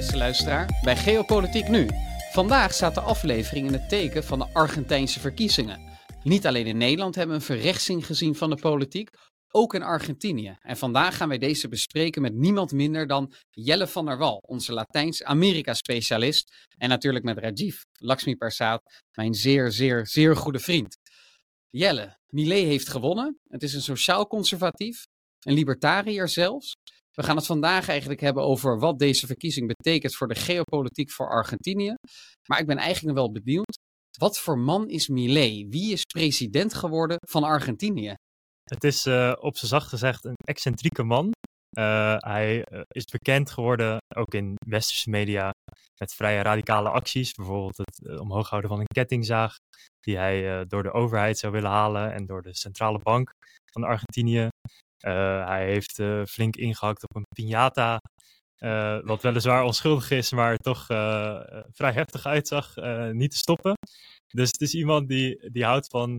beste luisteraar, bij Geopolitiek Nu. Vandaag staat de aflevering in het teken van de Argentijnse verkiezingen. Niet alleen in Nederland hebben we een verrechtsing gezien van de politiek, ook in Argentinië. En vandaag gaan wij deze bespreken met niemand minder dan Jelle van der Wal, onze Latijns-Amerika-specialist. En natuurlijk met Rajiv Lakshmi Persad, mijn zeer, zeer, zeer goede vriend. Jelle, Millet heeft gewonnen. Het is een sociaal-conservatief, een libertariër zelfs. We gaan het vandaag eigenlijk hebben over wat deze verkiezing betekent voor de geopolitiek voor Argentinië. Maar ik ben eigenlijk wel benieuwd, wat voor man is Millet? Wie is president geworden van Argentinië? Het is uh, op zijn zacht gezegd een excentrieke man. Uh, hij uh, is bekend geworden, ook in westerse media, met vrij radicale acties. Bijvoorbeeld het omhoog houden van een kettingzaag, die hij door de overheid zou willen halen en door de centrale bank van Argentinië. Hij heeft flink ingehakt op een piñata, wat weliswaar onschuldig is, maar toch vrij heftig uitzag, niet te stoppen. Dus het is iemand die, die houdt van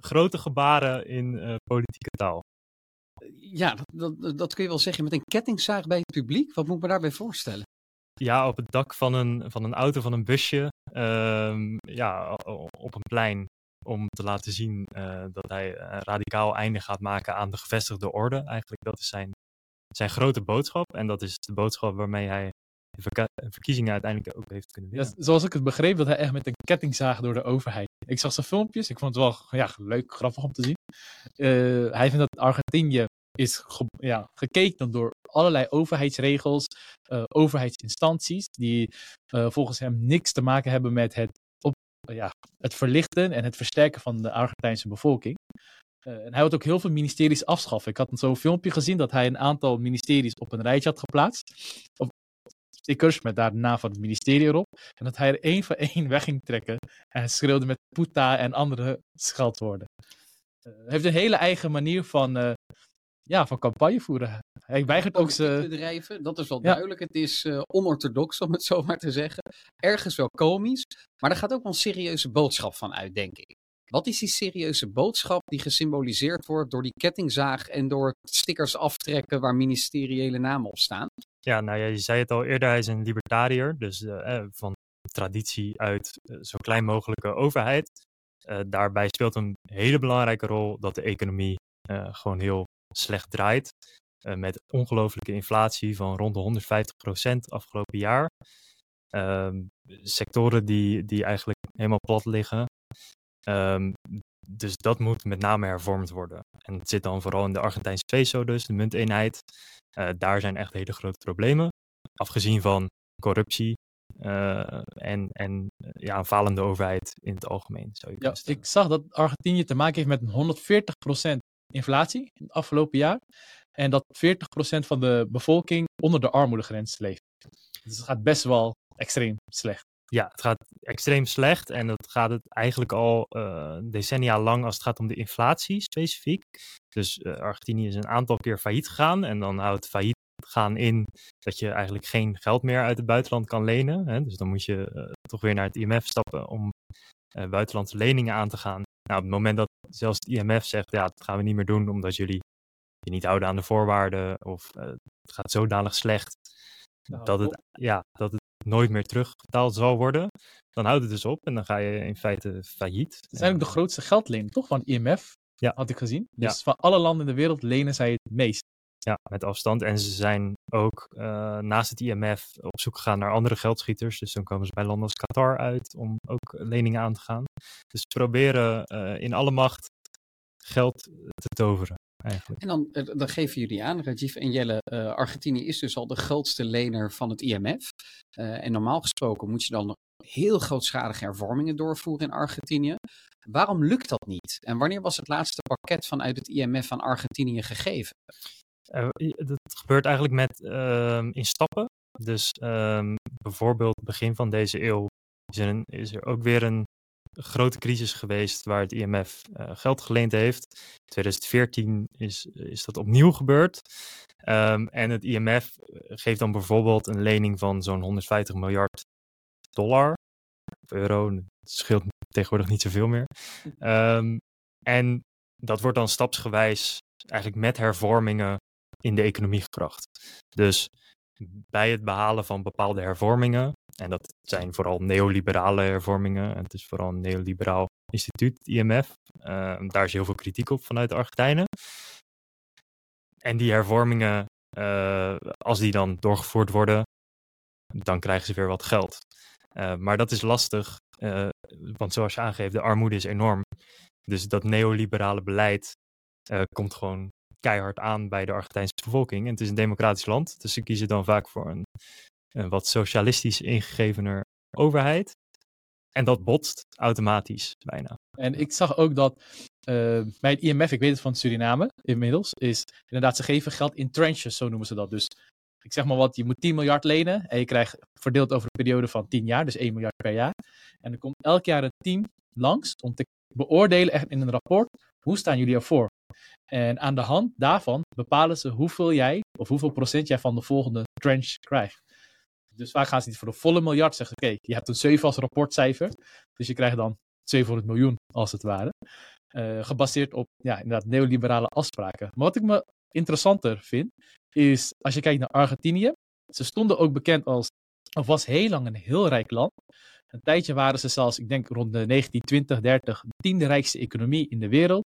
grote gebaren in uh, politieke taal. Ja, dat, dat, dat, kun je wel zeggen. Met een kettingzaag bij het publiek, wat moet ik me daarbij voorstellen? Ja, op het dak van een, van een auto, van een busje. Uh, ja, op een plein. Om te laten zien uh, dat hij een radicaal einde gaat maken aan de gevestigde orde. Eigenlijk, dat is zijn, zijn grote boodschap. En dat is de boodschap waarmee hij de verkiezingen uiteindelijk ook heeft kunnen winnen. Zoals ik het begreep, dat hij echt met een kettingzaag door de overheid. Ik zag zijn filmpjes, ik vond het wel ja, leuk, grappig om te zien. Uh, hij vindt dat Argentinië is gekeken door allerlei overheidsregels, uh, overheidsinstanties, die volgens hem niks te maken hebben met het, ja, het verlichten en het versterken van de Argentijnse bevolking. Uh, en hij wil ook heel veel ministeries afschaffen. Ik had zo'n filmpje gezien dat hij een aantal ministeries op een rijtje had geplaatst. Of stickers met daar de naam van het ministerie erop. En dat hij er één voor één weg ging trekken. En schreeuwde met puta en andere scheldwoorden. Uh, hij heeft een hele eigen manier van, uh, ja, van campagne voeren. Hij weigert ook zijn... bedrijven, dat is wel ja. duidelijk. Het is uh, onorthodox, om het zo maar te zeggen. Ergens wel komisch, maar er gaat ook wel een serieuze boodschap van uit, denk ik. Wat is die serieuze boodschap die gesymboliseerd wordt door die kettingzaag en door stickers aftrekken waar ministeriële namen op staan? Ja, nou ja, je zei het al eerder, hij is een libertariër, dus uh, van traditie uit uh, zo klein mogelijke overheid. Uh, daarbij speelt een hele belangrijke rol dat de economie gewoon heel slecht draait. met ongelooflijke inflatie van rond de 150% afgelopen jaar. Ehm, sectoren die, die eigenlijk helemaal plat liggen. Um, dus dat moet met name hervormd worden. En het zit dan vooral in de Argentijnse peso, dus de munteenheid. Uh, daar zijn echt hele grote problemen. Afgezien van corruptie uh, en, en ja, een falende overheid in het algemeen. Zou je ja, ik zag dat Argentinië te maken heeft met 140% inflatie in het afgelopen jaar. En dat 40% van de bevolking onder de armoedegrens leeft. Dus het gaat best wel extreem slecht ja, het gaat extreem slecht en dat gaat het eigenlijk al uh, decennia lang als het gaat om de inflatie specifiek. Dus uh, Argentinië is een aantal keer failliet gegaan en dan houdt failliet gaan in dat je eigenlijk geen geld meer uit het buitenland kan lenen. Hè? Dus dan moet je uh, toch weer naar het IMF stappen om buitenlandse leningen aan te gaan. Nou, op het moment dat zelfs het IMF zegt, ja, dat gaan we niet meer doen omdat jullie je niet houden aan de voorwaarden of het gaat zodanig slecht nou, dat, het, ja, dat het nooit meer terugbetaald zal worden, dan houdt het dus op en dan ga je in feite failliet. Het is eigenlijk de grootste geldlening, toch? Van IMF, ja. had ik gezien. Dus ja. van alle landen in de wereld lenen zij het meest. Ja, met afstand. En ze zijn ook uh, naast het IMF op zoek gegaan naar andere geldschieters. Dus dan komen ze bij landen als Qatar uit om ook leningen aan te gaan. Dus ze proberen uh, in alle macht geld te toveren. Eigenlijk. En dan, eh, dan geven jullie aan, Rajiv en Jelle, Argentinië is dus al de grootste lener van het IMF. En normaal gesproken moet je dan heel grootschalige hervormingen doorvoeren in Argentinië. Waarom lukt dat niet? En wanneer was het laatste pakket vanuit het IMF aan Argentinië gegeven? Uh, dat gebeurt eigenlijk met, in stappen. Dus ehm, bijvoorbeeld begin van deze eeuw is er, is er ook weer een grote crisis geweest waar het IMF uh, geld geleend heeft. In 2014 is, is dat opnieuw gebeurd. Um, en het IMF geeft dan bijvoorbeeld een lening van zo'n 150 miljard dollar. Of euro, het scheelt tegenwoordig niet zoveel meer. En dat wordt dan stapsgewijs eigenlijk met hervormingen in de economie gebracht. Dus bij het behalen van bepaalde hervormingen. En dat zijn vooral neoliberale hervormingen. Het is vooral een neoliberaal instituut, IMF. Uh, daar is heel veel kritiek op vanuit de Argentijnen. En die hervormingen, uh, als die dan doorgevoerd worden, dan krijgen ze weer wat geld. Uh, maar dat is lastig, want zoals je aangeeft, de armoede is enorm. Dus dat neoliberale beleid komt gewoon keihard aan bij de Argentijnse bevolking. En het is een democratisch land, dus ze kiezen dan vaak voor een, een wat socialistisch ingegevener overheid. En dat botst automatisch bijna. En ik zag ook dat uh, bij het IMF, ik weet het van Suriname inmiddels, is inderdaad ze geven geld in tranches, zo noemen ze dat. Dus ik zeg maar wat, je moet 10 miljard lenen en je krijgt verdeeld over een periode van 10 jaar, dus 1 miljard per jaar. En er komt elk jaar een team langs om te beoordelen echt in een rapport, hoe staan jullie ervoor? En aan de hand daarvan bepalen ze hoeveel jij, of hoeveel procent jij van de volgende tranche krijgt. Dus vaak gaan ze niet voor de volle miljard zeggen, oké, je hebt een 7 als rapportcijfer, dus je krijgt dan 700 miljoen als het ware. Uh, gebaseerd op ja, inderdaad neoliberale afspraken. Maar wat ik me interessanter vind, is als je kijkt naar Argentinië. Ze stonden ook bekend als, of was heel lang een heel rijk land. Een tijdje waren ze zelfs, ik denk rond de 1920, 30, de tiende rijkste economie in de wereld.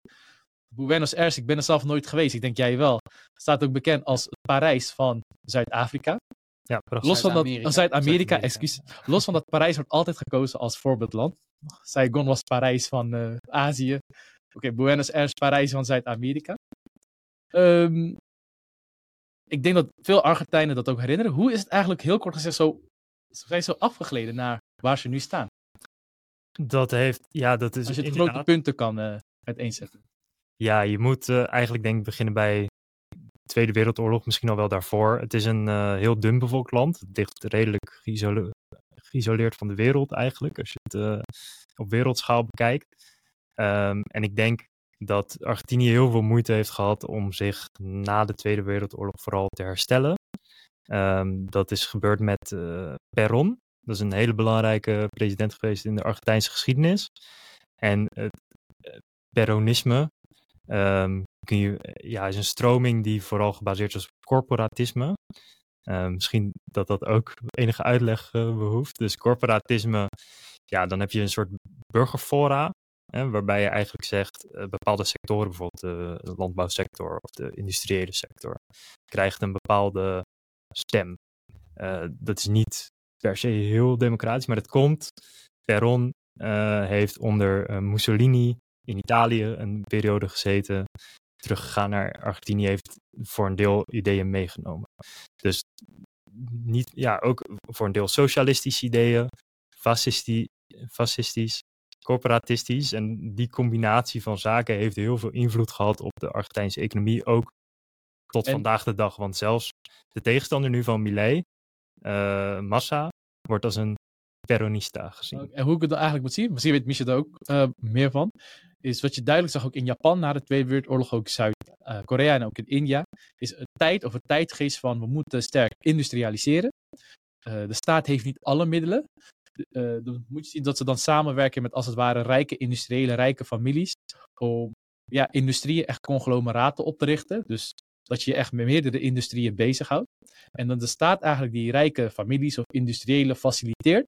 Buenos Aires, ik ben er zelf nooit geweest, ik denk jij wel. Staat ook bekend als het Parijs van Zuid-Afrika. Ja, Los van dat Zuid-Amerika, excuus. Los van dat Parijs wordt altijd gekozen als voorbeeldland. Saigon was Parijs van uh, Azië. Oké, okay, Buenos Aires, Parijs van Zuid-Amerika. Um, ik denk dat veel Argentijnen dat ook herinneren. Hoe is het eigenlijk heel kort gezegd zo, zijn zo afgegleden naar waar ze nu staan? Dat heeft, ja, dat is Als je het inderdaad... grote punten kan uh, uiteenzetten. Ja, je moet uh, eigenlijk denk ik beginnen bij Tweede Wereldoorlog, misschien al wel daarvoor. Het is een uh, heel dun bevolkt land. Het ligt redelijk geïsole geïsoleerd van de wereld eigenlijk, als je het uh, op wereldschaal bekijkt. Um, en ik denk dat Argentinië heel veel moeite heeft gehad om zich na de Tweede Wereldoorlog vooral te herstellen. Um, dat is gebeurd met uh, Perón. Dat is een hele belangrijke president geweest in de Argentijnse geschiedenis. En het Peronisme um, je, ja, is een stroming die vooral gebaseerd is op corporatisme. Uh, misschien dat dat ook enige uitleg uh, behoeft. Dus corporatisme, ja, dan heb je een soort burgerfora. Hè, waarbij je eigenlijk zegt, uh, bepaalde sectoren, bijvoorbeeld de landbouwsector of de industriële sector, krijgt een bepaalde stem. Dat is niet per se heel democratisch, maar dat komt. Peron heeft onder Mussolini in Italië een periode gezeten, teruggegaan naar Argentinië, heeft voor een deel ideeën meegenomen. Dus niet, ja, ook voor een deel socialistische ideeën, fascistisch, fascistisch, corporatistisch. En die combinatie van zaken heeft heel veel invloed gehad op de Argentijnse economie, ook tot vandaag de dag. Want zelfs de tegenstander nu van Milei, uh, Massa, wordt als een peronista gezien. En hoe ik het eigenlijk moet zien, misschien weet Michel er ook uh, meer van, is wat je duidelijk zag ook in Japan na de Tweede Wereldoorlog, ook Zuid-Korea en ook in India, is het tijd of het tijdgeest van we moeten sterk industrialiseren. Uh, de staat heeft niet alle middelen. Uh, dan moet je zien dat ze dan samenwerken met als het ware rijke industriële, rijke families om ja, industrieën echt conglomeraten op te richten. Dus dat je je echt met meerdere industrieën bezighoudt. En dan de staat eigenlijk die rijke families of industriële faciliteert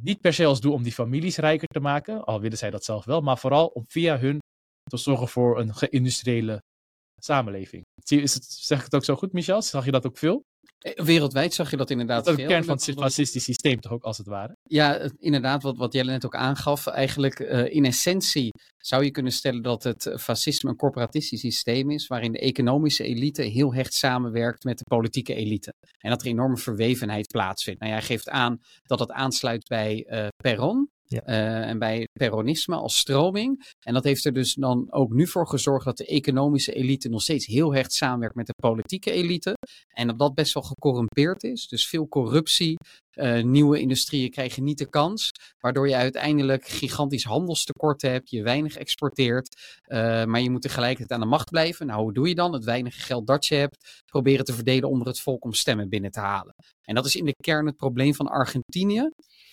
niet per se als doel om die families rijker te maken, al willen zij dat zelf wel, maar vooral om via hun te zorgen voor een geïndustriële samenleving. Is het, zeg ik het ook zo goed, Michel? Zag je dat ook veel? Eh, wereldwijd zag je dat inderdaad. Dat is de kern van het fascistisch systeem, toch ook als het ware? Ja, inderdaad, wat, wat Jelle net ook aangaf. Eigenlijk uh, in essentie zou je kunnen stellen dat het fascisme een corporatistisch systeem is, waarin de economische elite heel hecht samenwerkt met de politieke elite. En dat er enorme verwevenheid plaatsvindt. Nou, jij geeft aan dat het aansluit bij uh, Perron. Uh, en bij peronisme als stroming. En dat heeft er dus dan ook nu voor gezorgd dat de economische elite nog steeds heel hecht samenwerkt met de politieke elite. En dat dat best wel gecorrumpeerd is. Dus veel corruptie. Uh, nieuwe industrieën krijgen niet de kans. Waardoor je uiteindelijk gigantisch handelstekorten hebt. Je weinig exporteert. Uh, maar je moet tegelijkertijd aan de macht blijven. Nou, hoe doe je dan? Het weinige geld dat je hebt. Proberen te verdelen onder het volk om stemmen binnen te halen. En dat is in de kern het probleem van Argentinië.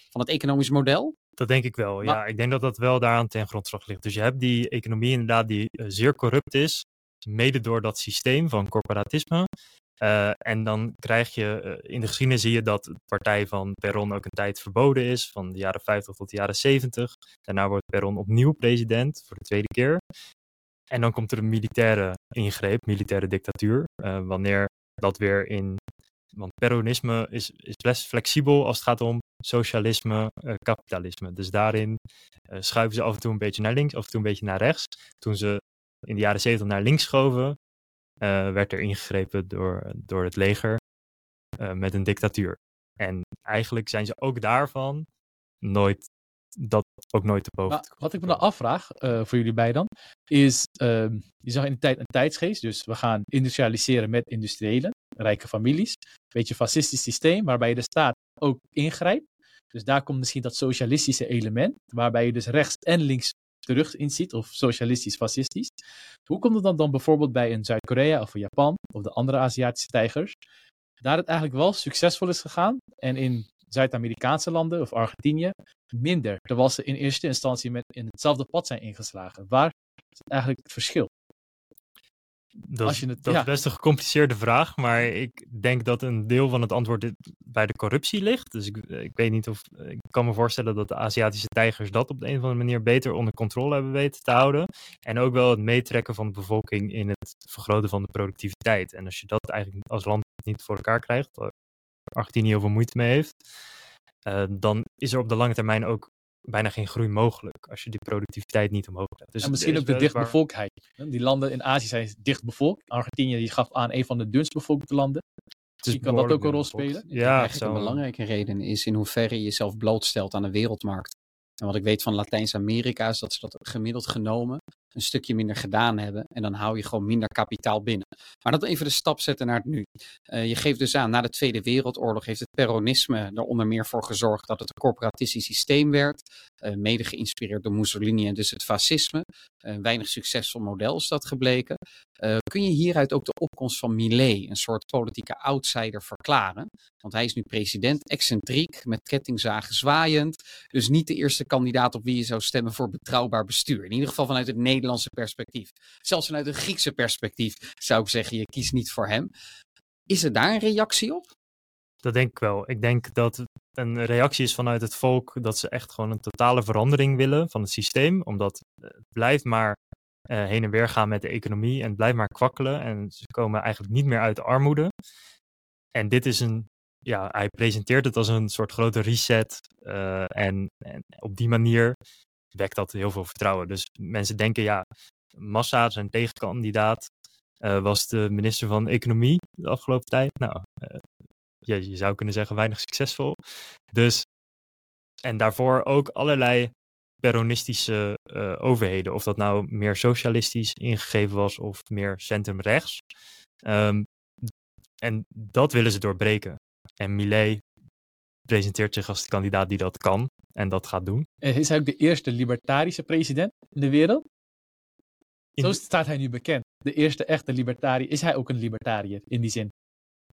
Van het economisch model. Dat denk ik wel. Ja, ik denk dat dat wel daaraan ten grondslag ligt. Dus je hebt die economie inderdaad die uh, zeer corrupt is, mede door dat systeem van corporatisme. Uh, en dan krijg je, uh, in de geschiedenis zie je dat de partij van Perron ook een tijd verboden is, van de jaren 50 tot de jaren 70. Daarna wordt Perron opnieuw president, voor de tweede keer. En dan komt er een militaire ingreep, militaire dictatuur, wanneer dat weer in... Want Peronisme is, is best flexibel als het gaat om socialisme, kapitalisme. Dus daarin schuiven ze af en toe een beetje naar links, af en toe een beetje naar rechts. Toen ze in de jaren 70 naar links schoven, uh, werd er ingegrepen door, door het leger met een dictatuur. En eigenlijk zijn ze ook daarvan nooit, dat ook nooit te boven. Wat ik me dan afvraag, uh, voor jullie bij dan, is, ehm, je zag in de tijd een tijdsgeest, dus we gaan industrialiseren met industriëlen, rijke families, een beetje een fascistisch systeem, waarbij de staat ook ingrijpt. Dus daar komt misschien dat socialistische element, waarbij je dus rechts en links terug in ziet, of socialistisch-fascistisch. Hoe komt het dan, dan bijvoorbeeld bij een Zuid-Korea of een Japan of de andere Aziatische tijgers, daar het eigenlijk wel succesvol is gegaan en in Zuid-Amerikaanse landen of Argentinië minder, terwijl ze in eerste instantie met in hetzelfde pad zijn ingeslagen. Waar is eigenlijk het verschil? Dat, Als je het, dat ja. is best een gecompliceerde vraag, maar ik denk dat een deel van het antwoord bij de corruptie ligt. Dus ik, ik weet niet of. Ik kan me voorstellen dat de Aziatische tijgers dat op de een of andere manier beter onder controle hebben weten te houden. En ook wel het meetrekken van de bevolking in het vergroten van de productiviteit. En als je dat eigenlijk als land niet voor elkaar krijgt, waar Argentinië heel veel moeite mee heeft, uh, dan is er op de lange termijn ook bijna geen groei mogelijk als je die productiviteit niet omhoog hebt. Dus en misschien ook de dichtbevolktheid. Die landen in Azië zijn dicht bevolkt. Argentinië die gaf aan een van de dunst bevolkte landen. Dus kan dat ook een rol spelen? Ja, eigenlijk zo. een belangrijke reden is in hoeverre je jezelf blootstelt aan de wereldmarkt. En wat ik weet van Latijns-Amerika is dat ze dat gemiddeld genomen een stukje minder gedaan hebben. En dan hou je gewoon minder kapitaal binnen. Maar dat even de stap zetten naar het nu. Uh, je geeft dus aan, na de Tweede Wereldoorlog heeft het peronisme er onder meer voor gezorgd dat het een corporatistisch systeem werd. Uh, mede geïnspireerd door Mussolini en dus het fascisme. Een weinig succesvol model is dat gebleken. kun je hieruit ook de opkomst van Millet, een soort politieke outsider, verklaren? Want hij is nu president, excentriek, met kettingzagen zwaaiend. Dus niet de eerste kandidaat op wie je zou stemmen voor betrouwbaar bestuur. In ieder geval vanuit het Nederlands Nederlandse perspectief. Zelfs vanuit een Griekse perspectief zou ik zeggen, je kiest niet voor hem. Is er daar een reactie op? Dat denk ik wel. Ik denk dat een reactie is vanuit het volk dat ze echt gewoon een totale verandering willen van het systeem. Omdat het blijft maar uh, heen en weer gaan met de economie en blijft maar kwakkelen. En ze komen eigenlijk niet meer uit de armoede. En dit is een, ja, hij presenteert het als een soort grote reset. En, en, op die manier wekt dat heel veel vertrouwen. Dus mensen denken, ja, Massa, zijn tegenkandidaat, uh, was de minister van Economie de afgelopen tijd. Nou, ja, je zou kunnen zeggen weinig succesvol. Dus, en daarvoor ook allerlei peronistische uh, overheden. Of dat nou meer socialistisch ingegeven was of meer centrumrechts. Um, en dat willen ze doorbreken. En Millet presenteert zich als de kandidaat die dat kan en dat gaat doen. Is hij ook de eerste libertarische president in de wereld? In... Zo staat hij nu bekend. De eerste echte libertariër. Is hij ook een libertariër in die zin?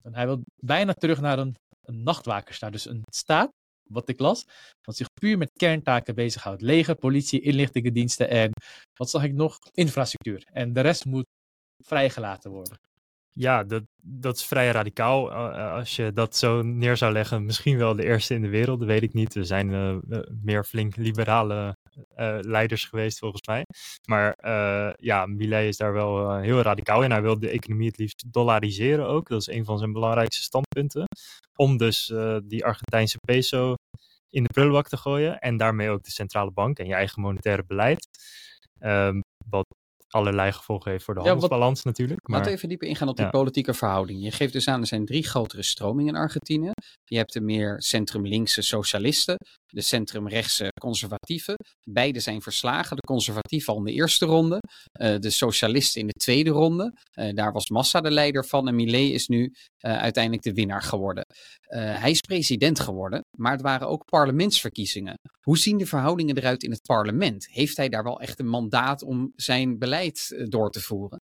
En hij wil bijna terug naar een, een nachtwakerstaat. Dus een staat, wat ik las, wat zich puur met kerntaken bezighoudt. Leger, politie, inlichtingendiensten en, wat zag ik nog? Infrastructuur. En de rest moet vrijgelaten worden. Ja, dat, dat is vrij radicaal. als je dat zo neer zou leggen, misschien wel de eerste in de wereld, dat weet ik niet. Er zijn uh, meer flink liberale leiders geweest, volgens mij. Maar uh, ja, Millet is daar wel heel radicaal in. Hij wil de economie het liefst dollariseren ook. Dat is een van zijn belangrijkste standpunten. Om dus die Argentijnse peso in de prullenbak te gooien. En daarmee ook de centrale bank en je eigen monetaire beleid. Um, wat allerlei gevolgen heeft voor de handelsbalans ja, natuurlijk. Maar... Laten we even dieper ingaan op die politieke verhouding. Je geeft dus aan, er zijn drie grotere stromingen in Argentinië. Je hebt de meer centrum-linkse socialisten, de centrum-rechtse conservatieven. Beide zijn verslagen. De conservatieven al in de eerste ronde, uh, de socialisten in de tweede ronde. Uh, daar was Massa de leider van en Millet is nu uh, uiteindelijk de winnaar geworden. hij is president geworden, maar het waren ook parlementsverkiezingen. Hoe zien de verhoudingen eruit in het parlement? Heeft hij daar wel echt een mandaat om zijn beleid door te voeren?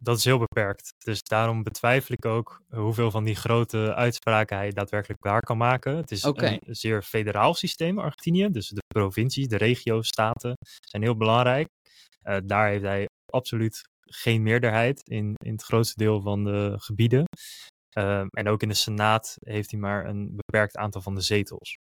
dat is heel beperkt. Dus daarom betwijfel ik ook hoeveel van die grote uitspraken hij daadwerkelijk waar kan maken. Het is okay. een zeer federaal systeem, Argentinië. Dus de provincies, de regio's, staten zijn heel belangrijk. Uh, daar heeft hij absoluut geen meerderheid in, in het grootste deel van de gebieden. Ehm, en ook in de Senaat heeft hij maar een beperkt aantal van de zetels.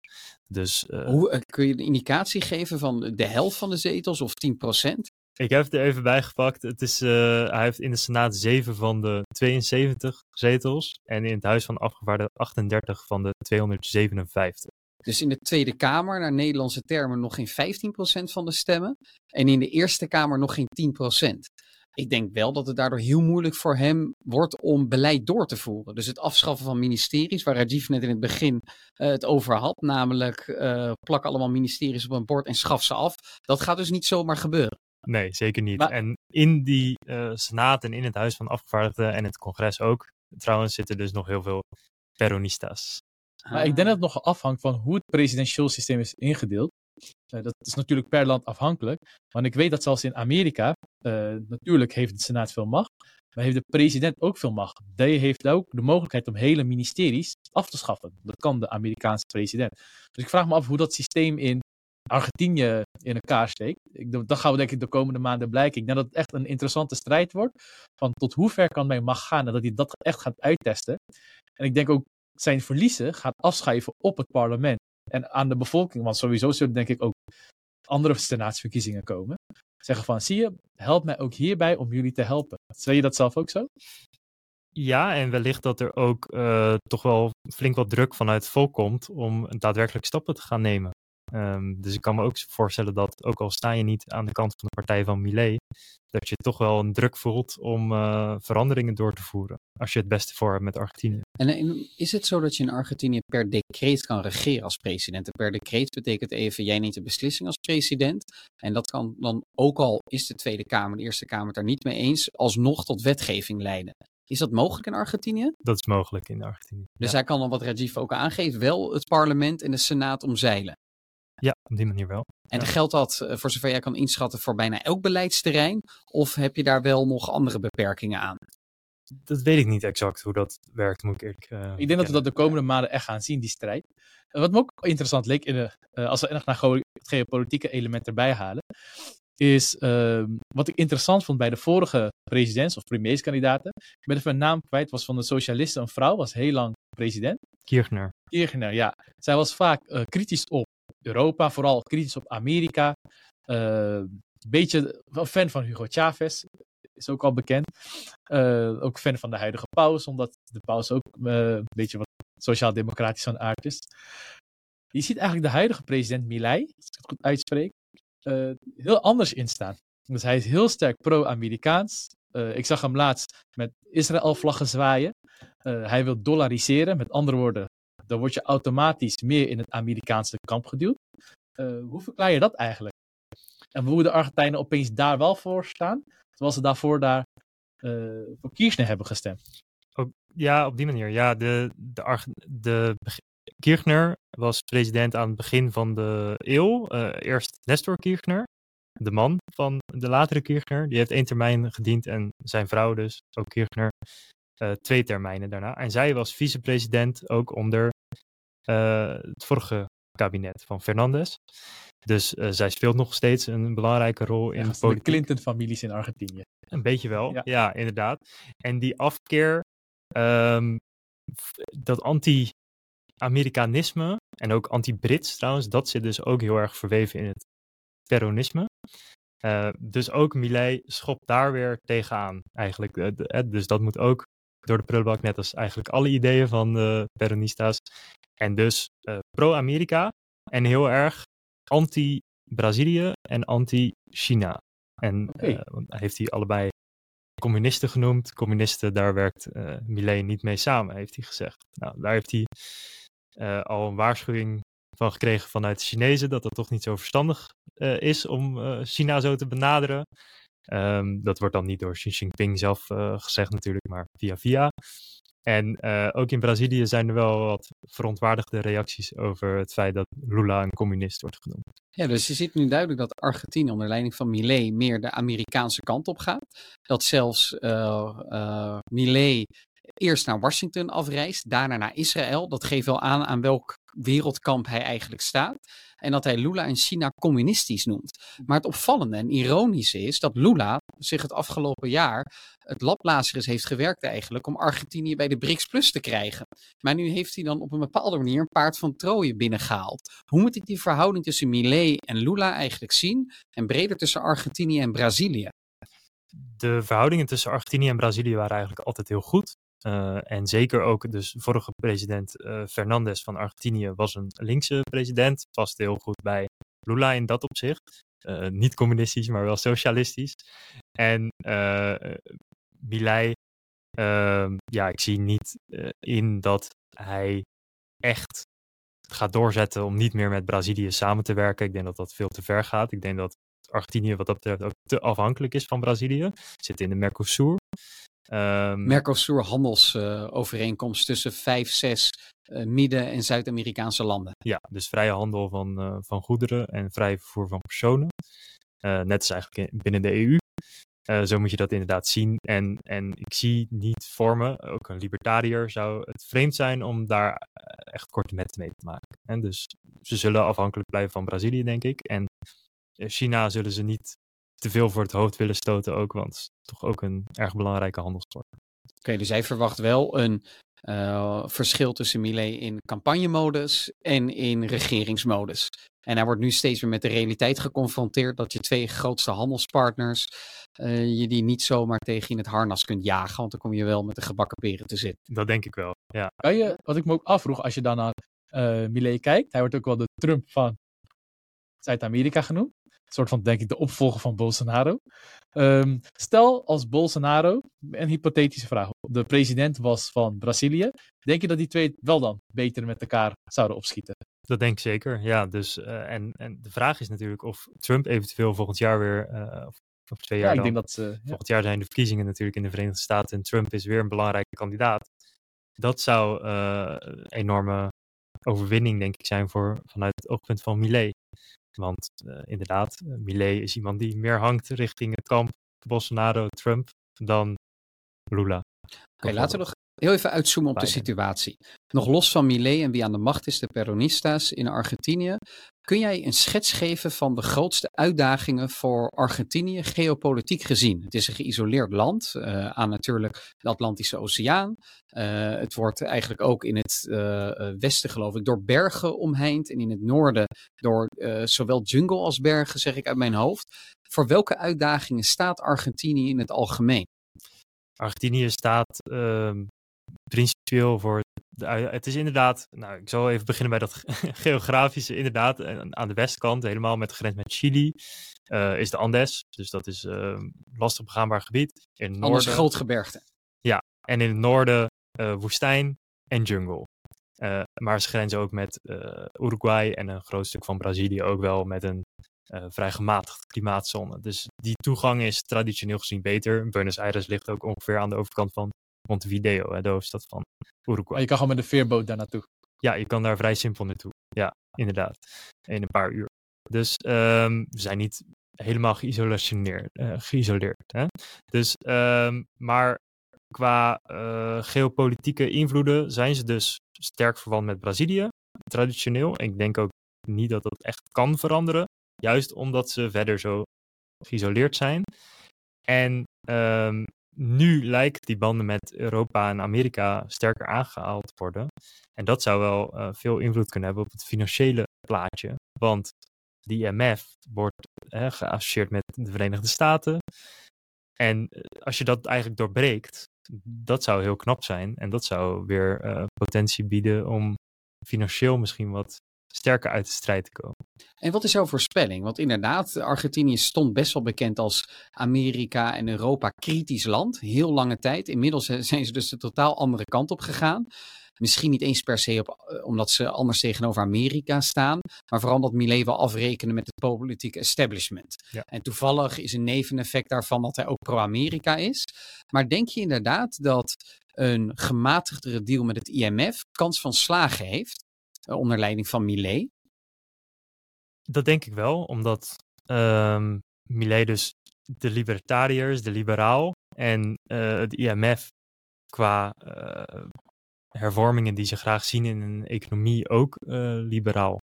Dus, uh, Hoe, uh, kun je een indicatie geven van de helft van de zetels of 10%? Ik heb het er even bij gepakt. Het is, uh, hij heeft in de Senaat 7 van de 72 zetels. En in het Huis van Afgevaardigden 38 van de 257. Dus in de Tweede Kamer, naar Nederlandse termen, nog geen 15% van de stemmen. En in de Eerste Kamer nog geen 10%. Ik denk wel dat het daardoor heel moeilijk voor hem wordt om beleid door te voeren. Dus het afschaffen van ministeries, waar Rajiv net in het begin uh, het over had, namelijk uh, plak allemaal ministeries op een bord en schaf ze af. Dat gaat dus niet zomaar gebeuren. Nee, zeker niet. Maar... En in die uh, Senaat en in het Huis van Afgevaardigden en het congres ook, trouwens, zitten dus nog heel veel Peronistas. Maar ik denk dat het nog afhangt van hoe het presidentieel systeem is ingedeeld. Uh, dat is natuurlijk per land afhankelijk. Want ik weet dat zelfs in Amerika, uh, natuurlijk heeft de Senaat veel macht, maar heeft de president ook veel macht. Die heeft ook de mogelijkheid om hele ministeries af te schaffen. Dat kan de Amerikaanse president. Dus ik vraag me af hoe dat systeem in Argentinië in elkaar steekt. Ik, dat gaan we denk ik de komende maanden blijken. Ik denk dat het echt een interessante strijd wordt. Van tot hoe ver kan mijn macht gaan en dat hij dat echt gaat uittesten. En ik denk ook zijn verliezen gaat afschrijven op het parlement en aan de bevolking. Want sowieso zullen denk ik ook andere senaatsverkiezingen komen. Zeggen van, zie je, help mij ook hierbij om jullie te helpen. Zie je dat zelf ook zo? Ja, en wellicht dat er ook uh, toch wel flink wat druk vanuit het volk komt om daadwerkelijk stappen te gaan nemen. Um, dus ik kan me ook voorstellen dat, ook al sta je niet aan de kant van de partij van Millet, dat je toch wel een druk voelt om uh, veranderingen door te voeren. Als je het beste voor hebt met Argentinië. En, is het zo dat je in Argentinië per decreet kan regeren als president? En per decreet betekent even, jij neemt de beslissing als president. En dat kan dan, ook al is de Tweede Kamer, de Eerste Kamer het daar niet mee eens, alsnog tot wetgeving leiden. Is dat mogelijk in Argentinië? Dat is mogelijk in Argentinië. Dus ja. hij kan dan, wat Rajiv ook aangeeft, wel het parlement en de senaat omzeilen. Ja, op die manier wel. En ja. geldt dat, uh, voor zover jij kan inschatten, voor bijna elk beleidsterrein? Of heb je daar wel nog andere beperkingen aan? Dat weet ik niet exact hoe dat werkt, moet ik eerlijk uh, Ik denk kennen. dat we dat de komende maanden echt gaan zien, die strijd. Uh, wat me ook interessant leek, in de, als we echt naar het geopolitieke element erbij halen, is ehm, wat ik interessant vond bij de vorige presidents- of premierskandidaten. Ik ben even een naam kwijt, was van de socialisten een vrouw, was heel lang president. Kirchner. Kirchner, ja. Zij was vaak kritisch op Europa, vooral kritisch op Amerika. Een uh, beetje een fan van Hugo Chavez, is ook al bekend. Uh, ook fan van de huidige paus, omdat de paus ook uh, een beetje wat sociaal-democratisch van aard is. Je ziet eigenlijk de huidige president Milei, als ik het goed uitspreek, uh, heel anders instaan. Dus hij is heel sterk pro-Amerikaans. ik zag hem laatst met Israël-vlaggen zwaaien. hij wil dollariseren, met andere woorden, dan word je automatisch meer in het Amerikaanse kamp geduwd. Uh, hoe verklaar je dat eigenlijk? En hoe de Argentijnen opeens daar wel voor staan, terwijl ze daarvoor daar uh, voor Kirchner hebben gestemd? Ja, op die manier. Ja, de, de, de Kirchner was president aan het begin van de eeuw. Uh, eerst Nestor Kirchner, de man van de latere Kirchner. Die heeft één termijn gediend en zijn vrouw dus, ook Kirchner, twee termijnen daarna. En zij was vicepresident ook onder uh, het vorige kabinet van Fernandez. Dus uh, zij speelt nog steeds een belangrijke rol in de politiek. De Clinton-families in Argentinië. Een beetje wel, ja, ja inderdaad. En die afkeer, um, dat anti-Amerikanisme en ook anti-Brits trouwens, dat zit dus ook heel erg verweven in het peronisme. Uh, dus ook Millet schopt daar weer tegenaan eigenlijk. Uh, dus dat moet ook door de prullenbak, net als eigenlijk alle ideeën van de Peronistas. En dus uh, pro-Amerika en heel erg anti-Brazilië en anti-China. En okay. uh, heeft hij allebei communisten genoemd. Communisten, daar werkt uh, Millet niet mee samen, heeft hij gezegd. Nou, daar heeft hij uh, al een waarschuwing van gekregen vanuit de Chinezen dat het toch niet zo verstandig uh, is om China zo te benaderen. Um, dat wordt dan niet door Xi Jinping zelf uh, gezegd natuurlijk, maar via via. En uh, ook in Brazilië zijn er wel wat verontwaardigde reacties over het feit dat Lula een communist wordt genoemd. Ja, dus je ziet nu duidelijk dat Argentinië onder leiding van Millet meer de Amerikaanse kant op gaat. Dat zelfs uh, Millet eerst naar Washington afreist, daarna naar Israël. Dat geeft wel aan aan welk wereldkamp hij eigenlijk staat. En dat hij Lula en China communistisch noemt. Maar het opvallende en ironische is dat Lula zich het afgelopen jaar het lablazerus heeft gewerkt eigenlijk om Argentinië bij de BRICS Plus te krijgen. Maar nu heeft hij dan op een bepaalde manier een paard van Troje binnengehaald. Hoe moet ik die verhouding tussen Millet en Lula eigenlijk zien en breder tussen Argentinië en Brazilië? De verhoudingen tussen Argentinië en Brazilië waren eigenlijk altijd heel goed. Uh, en zeker ook, dus vorige president uh, Fernandez van Argentinië was een linkse president. Paste heel goed bij Lula in dat opzicht. Uh, niet communistisch, maar wel socialistisch. En ehm, ja, ik zie niet in dat hij echt gaat doorzetten om niet meer met Brazilië samen te werken. Ik denk dat dat veel te ver gaat. Ik denk dat Argentinië wat dat betreft ook te afhankelijk is van Brazilië. Zit in de Mercosur. Um, Mercosur handelsovereenkomst uh, tussen vijf, zes uh, Midden- en Zuid-Amerikaanse landen. Ja, dus vrije handel van, uh, van goederen en vrij vervoer van personen. Eh, net als eigenlijk binnen de EU. zo moet je dat inderdaad zien. En, en ik zie niet voor me, ook een libertariër zou het vreemd zijn om daar echt korte metten mee te maken. En dus ze zullen afhankelijk blijven van Brazilië, denk ik. En China zullen ze niet te veel voor het hoofd willen stoten ook, want het is toch ook een erg belangrijke handelsvorm. Oké, dus hij verwacht wel een uh, verschil tussen Millet in campagnemodus en in regeringsmodus. En hij wordt nu steeds weer met de realiteit geconfronteerd dat je twee grootste handelspartners, uh, je die niet zomaar tegen in het harnas kunt jagen, want dan kom je wel met de gebakken peren te zitten. Dat denk ik wel, ja. Kan je, wat ik me ook afvroeg als je dan naar uh, Millet kijkt, hij wordt ook wel de Trump van Zuid-Amerika genoemd. Een soort van, denk ik, de opvolger van Bolsonaro. Um, stel als Bolsonaro, een hypothetische vraag, de president was van Brazilië. Denk je dat die twee wel dan beter met elkaar zouden opschieten? Dat denk ik zeker, ja. Dus, uh, en, en de vraag is natuurlijk of Trump eventueel volgend jaar weer, uh, of, twee jaar ja, dan, ik denk dat, uh, volgend jaar zijn de verkiezingen natuurlijk in de Verenigde Staten en Trump is weer een belangrijke kandidaat. Dat zou een enorme overwinning, denk ik, zijn voor, vanuit het oogpunt van Millet. Want uh, inderdaad, uh, Millet is iemand die meer hangt richting het kamp Bolsonaro-Trump dan Lula. Oké, okay, laten we nog heel even uitzoomen op de situatie. Nog los van Millet en wie aan de macht is, de Peronistas in Argentinië. Kun jij een schets geven van de grootste uitdagingen voor Argentinië geopolitiek gezien? Het is een geïsoleerd land uh, aan natuurlijk de Atlantische Oceaan. Uh, het wordt eigenlijk ook in het uh, westen, geloof ik, door bergen omheind. En in het noorden door zowel jungle als bergen, zeg ik uit mijn hoofd. Voor welke uitdagingen staat Argentinië in het algemeen? Argentinië staat principieel voor het is inderdaad, nou, ik zal even beginnen bij dat geografische. Inderdaad, aan de westkant, helemaal met de grens met Chili, uh, is de Andes. Dus dat is uh, lastig begaanbaar gebied. In het noorden, groot gebergte. Ja, en in het noorden uh, woestijn en jungle. maar ze grenzen ook met Uruguay en een groot stuk van Brazilië ook wel met een vrij gematigde klimaatzone. Dus die toegang is traditioneel gezien beter. Buenos Aires ligt ook ongeveer aan de overkant van Montevideo, de hoofdstad van Uruguay. Maar je kan gewoon met een veerboot daar naartoe. Ja, je kan daar vrij simpel naartoe. Ja, inderdaad. In een paar uur. Dus um, we zijn niet helemaal geïsoleerd. Uh, geïsoleerd hè? Dus, um, maar qua uh, geopolitieke invloeden zijn ze dus sterk verwant met Brazilië, traditioneel. Ik denk ook niet dat dat echt kan veranderen, juist omdat ze verder zo geïsoleerd zijn. En um, nu lijken die banden met Europa en Amerika sterker aangehaald worden. En dat zou wel uh, veel invloed kunnen hebben op het financiële plaatje. Want die IMF wordt uh, geassocieerd met de Verenigde Staten. En uh, als je dat eigenlijk doorbreekt, dat zou heel knap zijn. En dat zou weer potentie bieden om financieel misschien wat sterker uit de strijd te komen. En wat is jouw voorspelling? Want inderdaad, Argentinië stond best wel bekend als Amerika en Europa kritisch land. Heel lange tijd. Inmiddels zijn ze dus de totaal andere kant op gegaan. Misschien niet eens per se op, eh, omdat ze anders tegenover Amerika staan, maar vooral omdat Millet wil afrekenen met het politieke establishment. Ja. En toevallig is een neveneffect daarvan dat hij ook pro-Amerika is. Maar denk je inderdaad dat een gematigdere deal met het IMF kans van slagen heeft? Eh, onder leiding van Millet? Dat denk ik wel, omdat um, Millet dus de libertariërs, de liberaal en uh, het IMF qua uh, hervormingen die ze graag zien in een economie ook uh, liberaal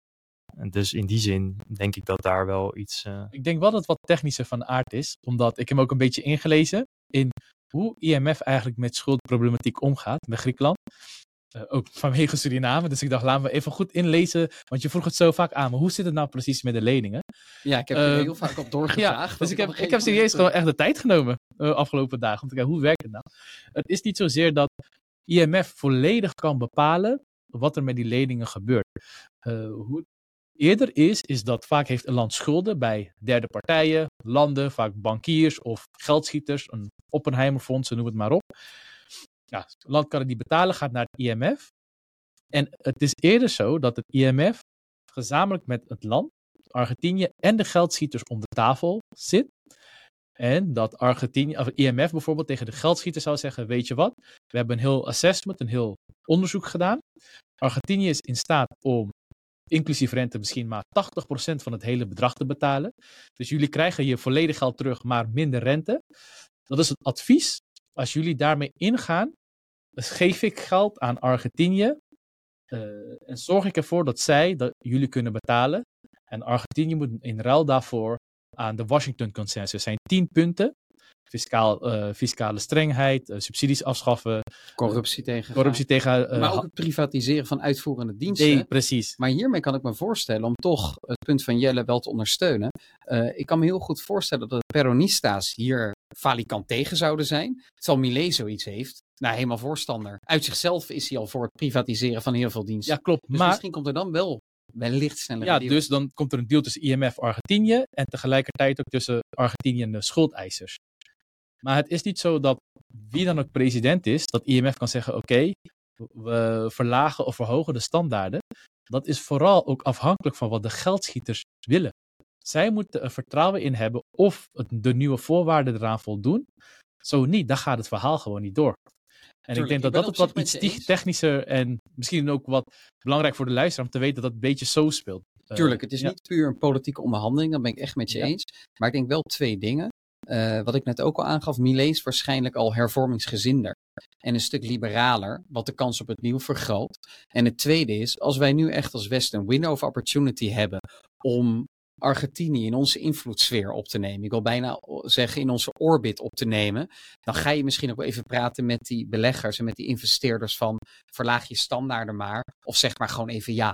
En dus in die zin denk ik dat daar wel iets. eh, Ik denk wel dat het wat technischer van aard is, omdat ik heb me ook een beetje ingelezen in hoe IMF eigenlijk met schuldproblematiek omgaat bij Griekenland. Eh, ook vanwege Suriname. Dus ik dacht, laten we even goed inlezen. Want je vroeg het zo vaak aan. Maar hoe zit het nou precies met de leningen? Ja, ik heb er Eh, heel vaak op doorgevraagd. Ja, dus ik heb, ik heb serieus gewoon echt de tijd genomen uh, afgelopen dagen. Om te kijken, hoe werkt het nou? Het is niet zozeer dat IMF volledig kan bepalen wat er met die leningen gebeurt. Uh, hoe het eerder is, is dat vaak heeft een land schulden bij derde partijen, landen, vaak bankiers of geldschieters, een Oppenheimerfonds, noem het maar op. Ja, land kan het niet betalen, gaat naar het IMF. En het is eerder zo dat het IMF gezamenlijk met het land, Argentinië en de geldschieters om de tafel zit. En dat Argentinië, of IMF bijvoorbeeld tegen de geldschieters zou zeggen: Weet je wat, we hebben een heel assessment, een heel onderzoek gedaan. Argentinië is in staat om inclusief rente misschien maar 80% van het hele bedrag te betalen. Dus jullie krijgen je volledig geld terug, maar minder rente. Dat is het advies. Als jullie daarmee ingaan, dus geef ik geld aan Argentinië uh, en zorg ik ervoor dat zij dat jullie kunnen betalen. En Argentinië moet in ruil daarvoor aan de Washington Consensus. Zijn tien punten. Fiscaal, uh, fiscale strengheid, uh, subsidies afschaffen. Corruptie tegen. Corruptie tegen maar ook het privatiseren van uitvoerende diensten. Nee, precies. Maar hiermee kan ik me voorstellen om toch het punt van Jelle wel te ondersteunen. Uh, ik kan me heel goed voorstellen dat de Peronista's hier falikant tegen zouden zijn. Terwijl Millet zoiets heeft. Nou, helemaal voorstander. Uit zichzelf is hij al voor het privatiseren van heel veel diensten. Ja, klopt. Dus maar misschien komt er dan wel wellicht sneller Ja, dus dan komt er een deal tussen IMF Argentinië en tegelijkertijd ook tussen Argentinië en de schuldeisers. Maar het is niet zo dat wie dan ook president is, dat IMF kan zeggen: oké, okay, we verlagen of verhogen de standaarden. Dat is vooral ook afhankelijk van wat de geldschieters willen. Zij moeten er vertrouwen in hebben of de nieuwe voorwaarden eraan voldoen. Zo niet, dan gaat het verhaal gewoon niet door. En Tuurlijk, ik denk dat ik dat ook wat iets technischer en misschien ook wat belangrijk voor de luisteraar om te weten dat dat een beetje zo speelt. Uh, Tuurlijk, het is ja. niet puur een politieke onderhandeling, dat ben ik echt met je Ja. eens. Maar ik denk wel twee dingen. Uh, wat ik net ook al aangaf, Millet is waarschijnlijk al hervormingsgezinder. En een stuk liberaler, wat de kans op het nieuw vergroot. En het tweede is, als wij nu echt als Westen een window of opportunity hebben om Argentinië in onze invloedssfeer op te nemen. Ik wil bijna zeggen in onze orbit op te nemen. Dan ga je misschien ook even praten met die beleggers en met die investeerders van verlaag je standaarden maar. Of zeg maar gewoon even ja.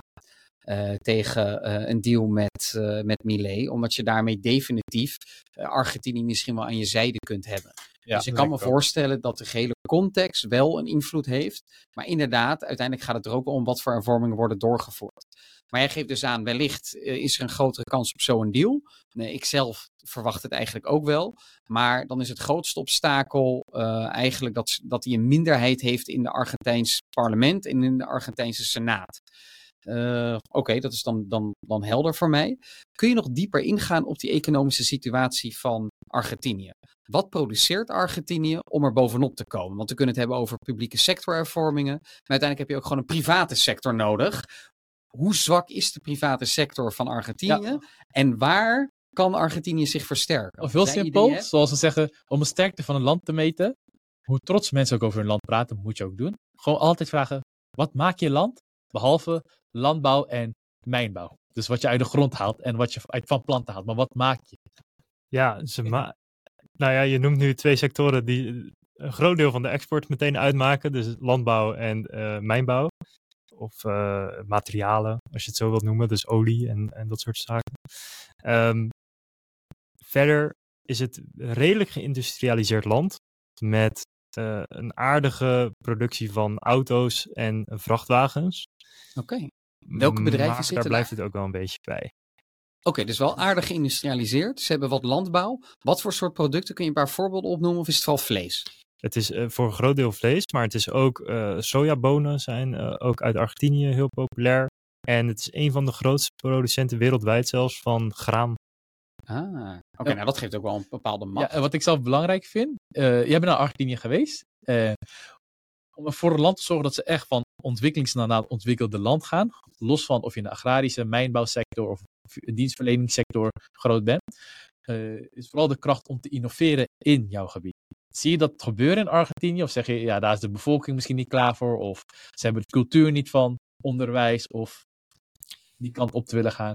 Uh, tegen uh, een deal met, uh, met Millet. Omdat je daarmee definitief Argentinië misschien wel aan je zijde kunt hebben. Ja, dus ik kan me ook. voorstellen dat de gehele context wel een invloed heeft. Maar inderdaad, uiteindelijk gaat het er ook om wat voor hervormingen worden doorgevoerd. Maar jij geeft dus aan, wellicht is er een grotere kans op zo'n deal. Nee, ik zelf verwacht het eigenlijk ook wel. Maar dan is het grootste obstakel uh, eigenlijk dat, dat hij een minderheid heeft in de Argentijns parlement en in de Argentijnse senaat. Uh, Oké, okay, dat is dan, dan, dan helder voor mij. Kun je nog dieper ingaan op die economische situatie van Argentinië? Wat produceert Argentinië om er bovenop te komen? Want we kunnen het hebben over publieke sectorhervormingen. Maar uiteindelijk heb je ook gewoon een private sector nodig. Hoe zwak is de private sector van Argentinië? Ja. En waar kan Argentinië zich versterken? Of heel simpel, zoals ze zeggen, om de sterkte van een land te meten, hoe trots mensen ook over hun land praten, moet je ook doen. Gewoon altijd vragen, wat maakt je land? Behalve landbouw en mijnbouw. Dus wat je uit de grond haalt en wat je uit van planten haalt. Maar wat maak je? Ja, ze ma nou ja, je noemt nu twee sectoren die een groot deel van de export meteen uitmaken. Dus landbouw en uh, mijnbouw. Of uh, materialen, als je het zo wilt noemen. Dus olie en, en dat soort zaken. Um, verder is het redelijk geïndustrialiseerd land. Met uh, een aardige productie van auto's en vrachtwagens. Oké. Okay. Welke bedrijven maar zitten daar blijft het ook wel een beetje bij. Oké, okay, dus wel aardig geïndustrialiseerd. Ze hebben wat landbouw. Wat voor soort producten kun je een paar voorbeelden opnoemen of is het vooral vlees? Het is uh, voor een groot deel vlees, maar het is ook uh, sojabonen zijn uh, ook uit Argentinië heel populair. En het is een van de grootste producenten wereldwijd zelfs van graan. Ah, oké, okay, nou dat geeft ook wel een bepaalde macht. Ja, en wat ik zelf belangrijk vind, jij bent naar Argentinië geweest. om voor een land te zorgen dat ze echt van ontwikkelings naar het ontwikkelde land gaan. Los van of je in de agrarische mijnbouwsector of dienstverleningssector groot bent. Uh, is vooral de kracht om te innoveren in jouw gebied. Zie je dat gebeuren in Argentinië? Of zeg je, ja, daar is de bevolking misschien niet klaar voor. Of ze hebben de cultuur niet van onderwijs. Of die kant op te willen gaan?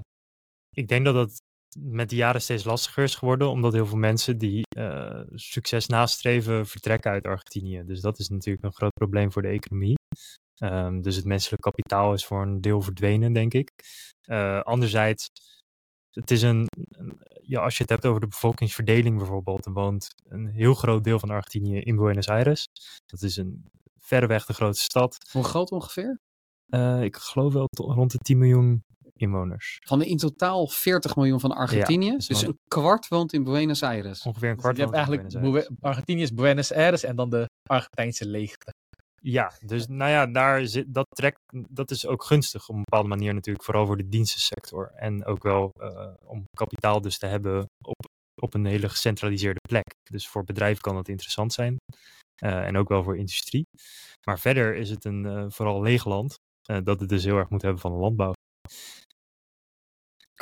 Ik denk dat dat met de jaren steeds lastiger is geworden, omdat heel veel mensen die uh, succes nastreven vertrekken uit Argentinië. Dus dat is natuurlijk een groot probleem voor de economie. Um, dus het menselijk kapitaal is voor een deel verdwenen, denk ik. Uh, anderzijds, het is een, ja, als je het hebt over de bevolkingsverdeling bijvoorbeeld, dan woont een heel groot deel van Argentinië in Buenos Aires. Dat is een verreweg de grootste stad. Hoe groot ongeveer? Uh, ik geloof wel rond de 10 miljoen inwoners. Van de in totaal 40 miljoen van Argentinië. Ja, dus een kwart woont in Buenos Aires. Ongeveer een kwart. Dus je hebt eigenlijk Argentinië is Buenos Aires en dan de Argentijnse leegte. Ja, dus nou ja, daar zit, dat, trekt, dat is ook gunstig op een bepaalde manier natuurlijk, vooral voor de dienstensector. En ook wel uh, om kapitaal dus te hebben op, op een hele gecentraliseerde plek. Dus voor bedrijven kan dat interessant zijn. Uh, en ook wel voor industrie. Maar verder is het een uh, vooral leeg land, dat het dus heel erg moet hebben van de landbouw.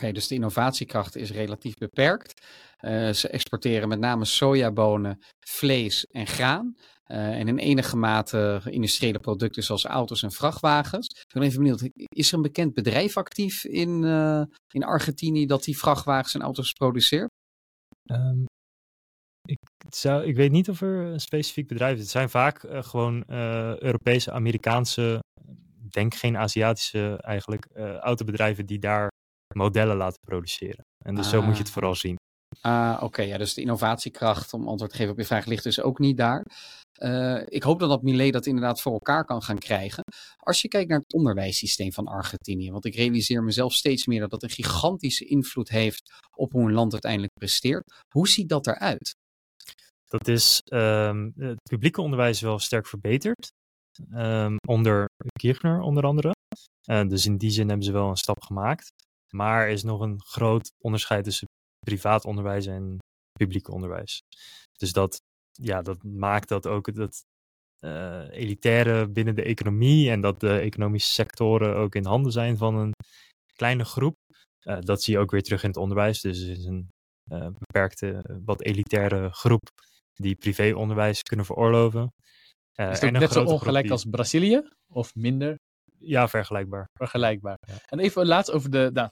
Oké, dus de innovatiekracht is relatief beperkt. Uh, ze exporteren met name sojabonen, vlees en graan. Uh, en in enige mate industriële producten zoals auto's en vrachtwagens. Ik ben even benieuwd, is er een bekend bedrijf actief in, uh, in Argentinië dat die vrachtwagens en auto's produceert? Um, ik, zou, ik weet niet of er een specifiek bedrijf is. Het zijn vaak gewoon Europese, Amerikaanse, denk geen Aziatische eigenlijk, autobedrijven die daar modellen laten produceren. En dus ah. zo moet je het vooral zien. Ah, oké. Okay. Ja, dus de innovatiekracht, om antwoord te geven op je vraag, ligt dus ook niet daar. Uh, ik hoop dan dat Millet dat inderdaad voor elkaar kan gaan krijgen. Als je kijkt naar het onderwijssysteem van Argentinië, want ik realiseer mezelf steeds meer dat dat een gigantische invloed heeft op hoe een land uiteindelijk presteert. Hoe ziet dat eruit? Dat is um, het publieke onderwijs wel sterk verbeterd. Um, onder Kirchner onder andere. Uh, dus in die zin hebben ze wel een stap gemaakt. Maar er is nog een groot onderscheid tussen privaat onderwijs en publiek onderwijs. Dus dat, ja, dat maakt dat ook dat uh, elitaire binnen de economie en dat de economische sectoren ook in handen zijn van een kleine groep. Uh, dat zie je ook weer terug in het onderwijs. Dus er is een uh, beperkte, wat elitaire groep die privéonderwijs kunnen veroorloven. is het net zo ongelijk als Brazilië? Of minder? Ja, vergelijkbaar. Vergelijkbaar. Ja. En even laatst over de, nou,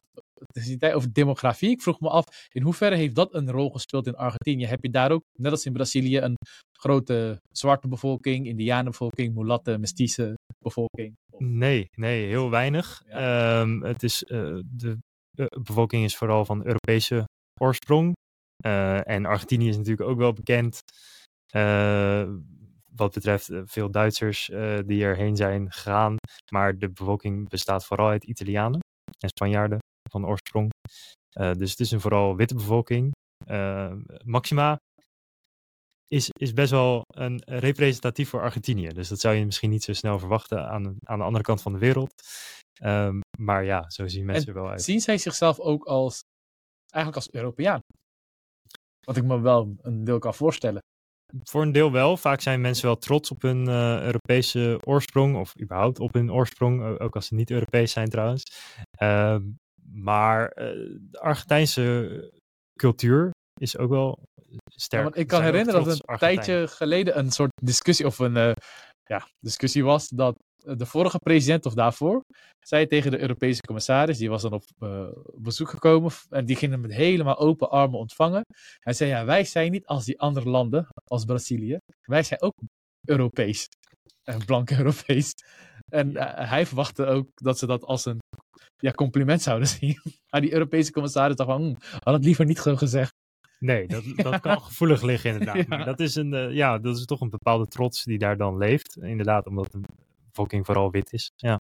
over demografie. Ik vroeg me af, in hoeverre heeft dat een rol gespeeld in Argentinië? Heb je daar ook, net als in Brazilië, een grote zwarte bevolking, indianenbevolking, mulatte, mestize bevolking? Nee, nee, heel weinig. Ja. Um, het is, uh, de uh, bevolking is vooral van Europese oorsprong. Uh, en Argentinië is natuurlijk ook wel bekend wat betreft veel Duitsers die erheen zijn gegaan. Maar de bevolking bestaat vooral uit Italianen en Spanjaarden van oorsprong. Uh, dus het is een vooral witte bevolking. Maxima is, is best wel een representatief voor Argentinië. Dus dat zou je misschien niet zo snel verwachten aan, aan de andere kant van de wereld. Um, maar ja, zo zien mensen en er wel uit. Zien zij zichzelf ook als, eigenlijk als Europeaan? Wat ik me wel een deel kan voorstellen. Voor een deel wel. Vaak zijn mensen wel trots op hun uh, Europese oorsprong, of überhaupt op hun oorsprong, ook als ze niet Europees zijn trouwens. Uh, maar uh, de Argentijnse cultuur is ook wel sterk. Ja, want ik kan herinneren dat een tijdje geleden een soort discussie of een uh, ja, discussie was dat de vorige president of daarvoor zei tegen de Europese commissaris, die was dan op uh, bezoek gekomen en die ging hem met helemaal open armen ontvangen. Hij zei, ja, wij zijn niet als die andere landen, als Brazilië, wij zijn ook Europees. En blank Europees. En uh, hij verwachtte ook dat ze dat als een ja, compliment zouden zien. Maar die Europese commissaris dacht van, hm, had het liever niet zo gezegd. Nee, dat, dat kan gevoelig liggen inderdaad. Ja. Maar dat is, een, uh, ja, dat is toch een bepaalde trots die daar dan leeft. Inderdaad, omdat bevolking vooral wit is. Ja.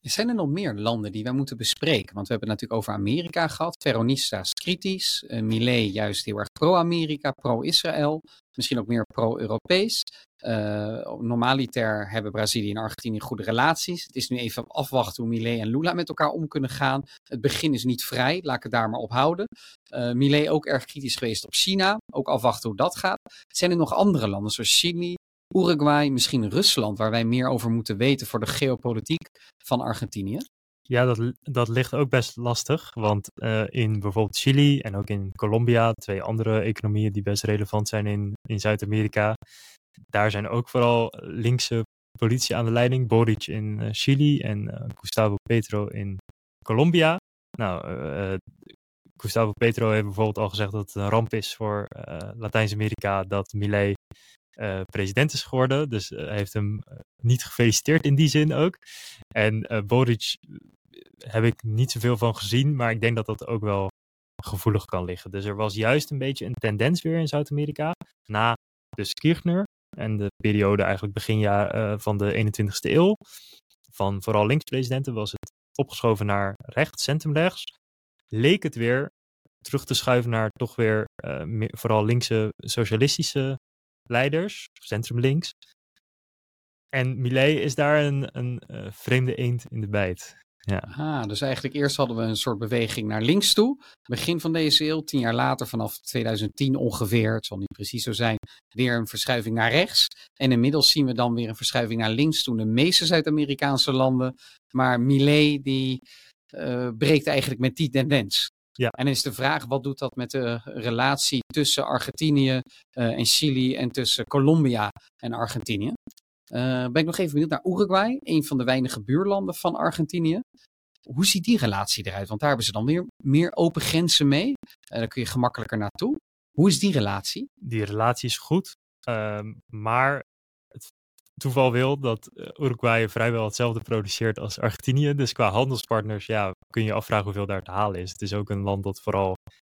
Zijn er nog meer landen die wij moeten bespreken? Want we hebben het natuurlijk over Amerika gehad. Peronistas kritisch. Uh, Millet juist heel erg pro-Amerika, pro-Israël. Misschien ook meer pro-Europees. Uh, normaliter hebben Brazilië en Argentinië goede relaties. Het is nu even afwachten hoe Millet en Lula met elkaar om kunnen gaan. Het begin is niet vrij, laat ik het daar maar op houden. Uh, Millet ook erg kritisch geweest op China. Ook afwachten hoe dat gaat. Zijn er nog andere landen zoals Chili, Uruguay, misschien Rusland, waar wij meer over moeten weten voor de geopolitiek van Argentinië? Ja, dat, dat ligt ook best lastig. Want uh, in bijvoorbeeld Chili en ook in Colombia, twee andere economieën die best relevant zijn in, in Zuid-Amerika, daar zijn ook vooral linkse politie aan de leiding. Boric in uh, Chili en uh, Gustavo Petro in Colombia. Nou, Gustavo Petro heeft bijvoorbeeld al gezegd dat het een ramp is voor Latijns-Amerika dat Milei president is geworden. Dus hij heeft hem niet gefeliciteerd in die zin ook. En Boric heb ik niet zoveel van gezien, maar ik denk dat dat ook wel gevoelig kan liggen. Dus er was juist een beetje een tendens weer in Zuid-Amerika na de Kirchner en de periode eigenlijk begin jaar, van de 21ste eeuw. Van vooral linkspresidenten was het opgeschoven naar rechts, centrumrechts. Leek het weer terug te schuiven naar toch weer uh, vooral linkse socialistische leiders, centrumlinks. En Millet is daar een, een uh, vreemde eend in de bijt. Ja. Ah, dus eigenlijk eerst hadden we een soort beweging naar links toe. Begin van deze eeuw, tien jaar later, vanaf 2010 ongeveer, het zal niet precies zo zijn, weer een verschuiving naar rechts. En inmiddels zien we dan weer een verschuiving naar links toe in de meeste Zuid-Amerikaanse landen. Maar Millet die uh, breekt eigenlijk met die tendens. Ja. En dan is de vraag, wat doet dat met de relatie tussen Argentinië uh, en Chili en tussen Colombia en Argentinië? Uh, ben ik nog even benieuwd naar Uruguay, een van de weinige buurlanden van Argentinië. Hoe ziet die relatie eruit? Want daar hebben ze dan weer meer open grenzen mee. Uh, daar kun je gemakkelijker naartoe. Hoe is die relatie? Die relatie is goed, uh, maar toeval wil dat eh, Uruguay vrijwel hetzelfde produceert als Argentinië. Dus qua handelspartners ja, kun je afvragen hoeveel daar te halen is. Het is ook een land dat vooral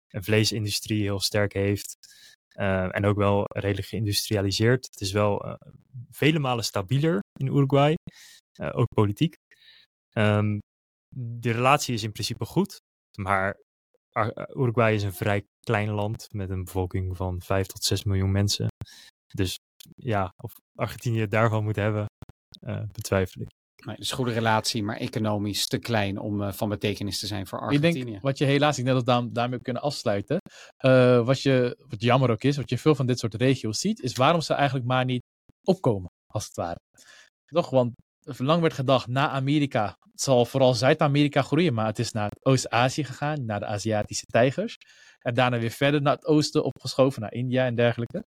een vleesindustrie heel sterk heeft. Uh, en ook wel redelijk geïndustrialiseerd. Het is wel uh, vele malen stabieler in Uruguay, ook politiek. Um, de relatie is in principe goed, maar Uruguay is een vrij klein land met een bevolking van 5 tot 6 miljoen mensen. Dus ja, of Argentinië het daarvan moet hebben, betwijfel ik. Nee, dus goede relatie, maar economisch te klein om uh, van betekenis te zijn voor Argentinië. Ik denk, wat je helaas, ik net als daar, daarmee kunnen afsluiten. Uh, wat, je, wat jammer ook is, wat je veel van dit soort regio's ziet, is waarom ze eigenlijk maar niet opkomen, als het ware. Toch, want lang werd gedacht, na Amerika zal vooral Zuid-Amerika groeien, maar het is naar Oost-Azië gegaan, naar de Aziatische tijgers. En daarna weer verder naar het oosten opgeschoven, naar India en dergelijke.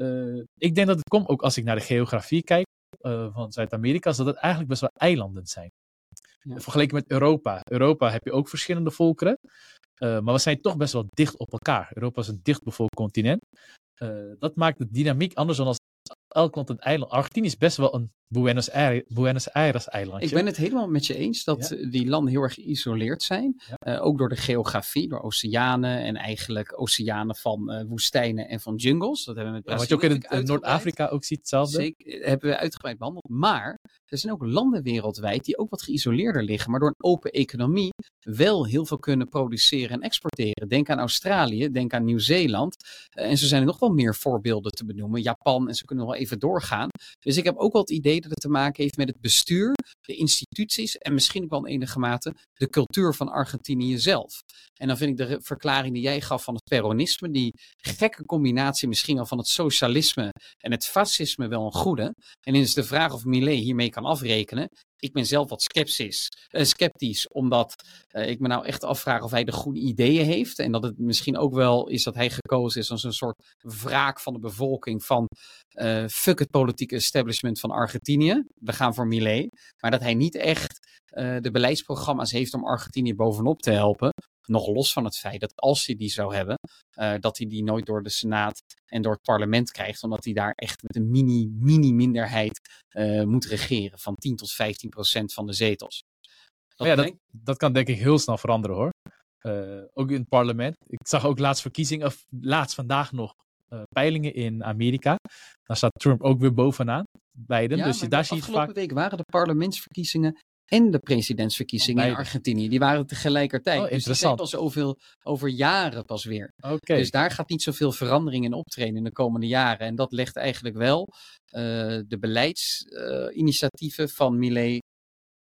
Uh, ik denk dat het komt ook als ik naar de geografie kijk uh, van Zuid-Amerika, is dat het eigenlijk best wel eilanden zijn. Ja. Vergeleken met Europa. Europa heb je ook verschillende volkeren, uh, maar we zijn toch best wel dicht op elkaar. Europa is een dichtbevolkt continent. Dat maakt de dynamiek anders dan als elk land een eiland. Argentinië is best wel een Buenos Aires, Buenos Aires eilandje. Ik ben het helemaal met je eens dat ja. die landen heel erg geïsoleerd zijn. Ja. Uh, ook door de geografie, door oceanen en eigenlijk oceanen van uh, woestijnen en van jungles. Dat hebben we met ja, Wat je ook in, in Noord-Afrika ook ziet, hetzelfde. Zeker, hebben we uitgebreid behandeld. Maar er zijn ook landen wereldwijd die ook wat geïsoleerder liggen, maar door een open economie wel heel veel kunnen produceren en exporteren. Denk aan Australië, denk aan Nieuw-Zeeland. Uh, en zo zijn er nog wel meer voorbeelden te benoemen. Japan, en ze kunnen nog wel even doorgaan. Dus ik heb ook wel het idee het te maken heeft met het bestuur, de instituties en misschien ook wel enige mate de cultuur van Argentinië zelf. En dan vind ik de verklaring die jij gaf van het peronisme, die gekke combinatie misschien wel van het socialisme en het fascisme wel een goede. En is de vraag of Millet hiermee kan afrekenen. Ik ben zelf wat sceptisch, uh, sceptisch omdat uh, ik me nou echt afvraag of hij de goede ideeën heeft. En dat het misschien ook wel is dat hij gekozen is als een soort wraak van de bevolking van uh, fuck het politieke establishment van Argentinië. We gaan voor Millet. Maar dat hij niet echt de beleidsprogramma's heeft om Argentinië bovenop te helpen. Nog los van het feit dat als hij die zou hebben, uh, dat hij die nooit door de Senaat en door het parlement krijgt, omdat hij daar echt met een mini, mini minderheid uh, moet regeren van 10 tot 15 procent van de zetels. Dat, ja, dat, dat, kan denk ik heel snel veranderen hoor. Uh, ook in het parlement. Ik zag ook laatst verkiezingen, of laatst vandaag nog peilingen in Amerika. Daar staat Trump ook weer bovenaan. Biden. Ja, dus daar zie je het vaak. week waren de parlementsverkiezingen en de presidentsverkiezingen in Argentinië. Die waren tegelijkertijd. Oh, dus die zijn pas over, over jaren pas weer. Okay. Dus daar gaat niet zoveel verandering in optreden in de komende jaren. En dat legt eigenlijk wel uh, de beleidsinitiatieven uh, van Millet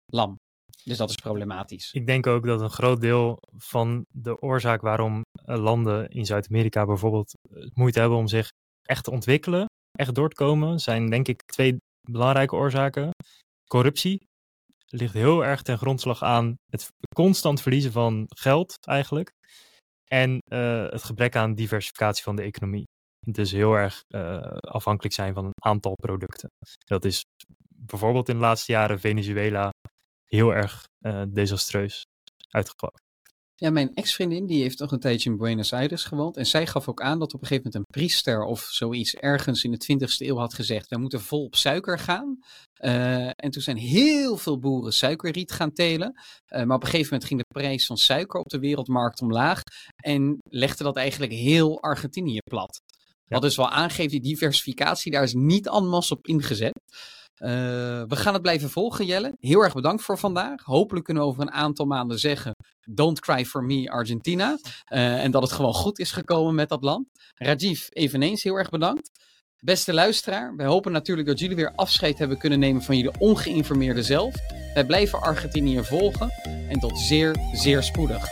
lam. Dus dat is problematisch. Ik denk ook dat een groot deel van de oorzaak waarom landen in Zuid-Amerika bijvoorbeeld moeite hebben om zich echt te ontwikkelen, echt door te komen, zijn denk ik twee belangrijke oorzaken. Corruptie ligt heel erg ten grondslag aan het constant verliezen van geld eigenlijk. En uh, het gebrek aan diversificatie van de economie. Dus heel erg uh, afhankelijk zijn van een aantal producten. Dat is bijvoorbeeld in de laatste jaren Venezuela heel erg uh, desastreus. uitgekomen. Ja, mijn ex-vriendin die heeft nog een tijdje in Buenos Aires gewoond. En zij gaf ook aan dat op een gegeven moment een priester of zoiets ergens in de 20e eeuw had gezegd: we moeten vol op suiker gaan. Uh, en toen zijn heel veel boeren suikerriet gaan telen. Uh, maar op een gegeven moment ging de prijs van suiker op de wereldmarkt omlaag. En legde dat eigenlijk heel Argentinië plat. Wat dus wel aangeeft, die diversificatie, daar is niet en masse op ingezet. Uh, we gaan het blijven volgen, Jelle. Heel erg bedankt voor vandaag. Hopelijk kunnen we over een aantal maanden zeggen: Don't cry for me, Argentina. Uh, en dat het gewoon goed is gekomen met dat land. Rajiv, eveneens heel erg bedankt. Beste luisteraar, wij hopen natuurlijk dat jullie weer afscheid hebben kunnen nemen van jullie ongeïnformeerde zelf. Wij blijven Argentinië volgen en tot zeer, zeer spoedig.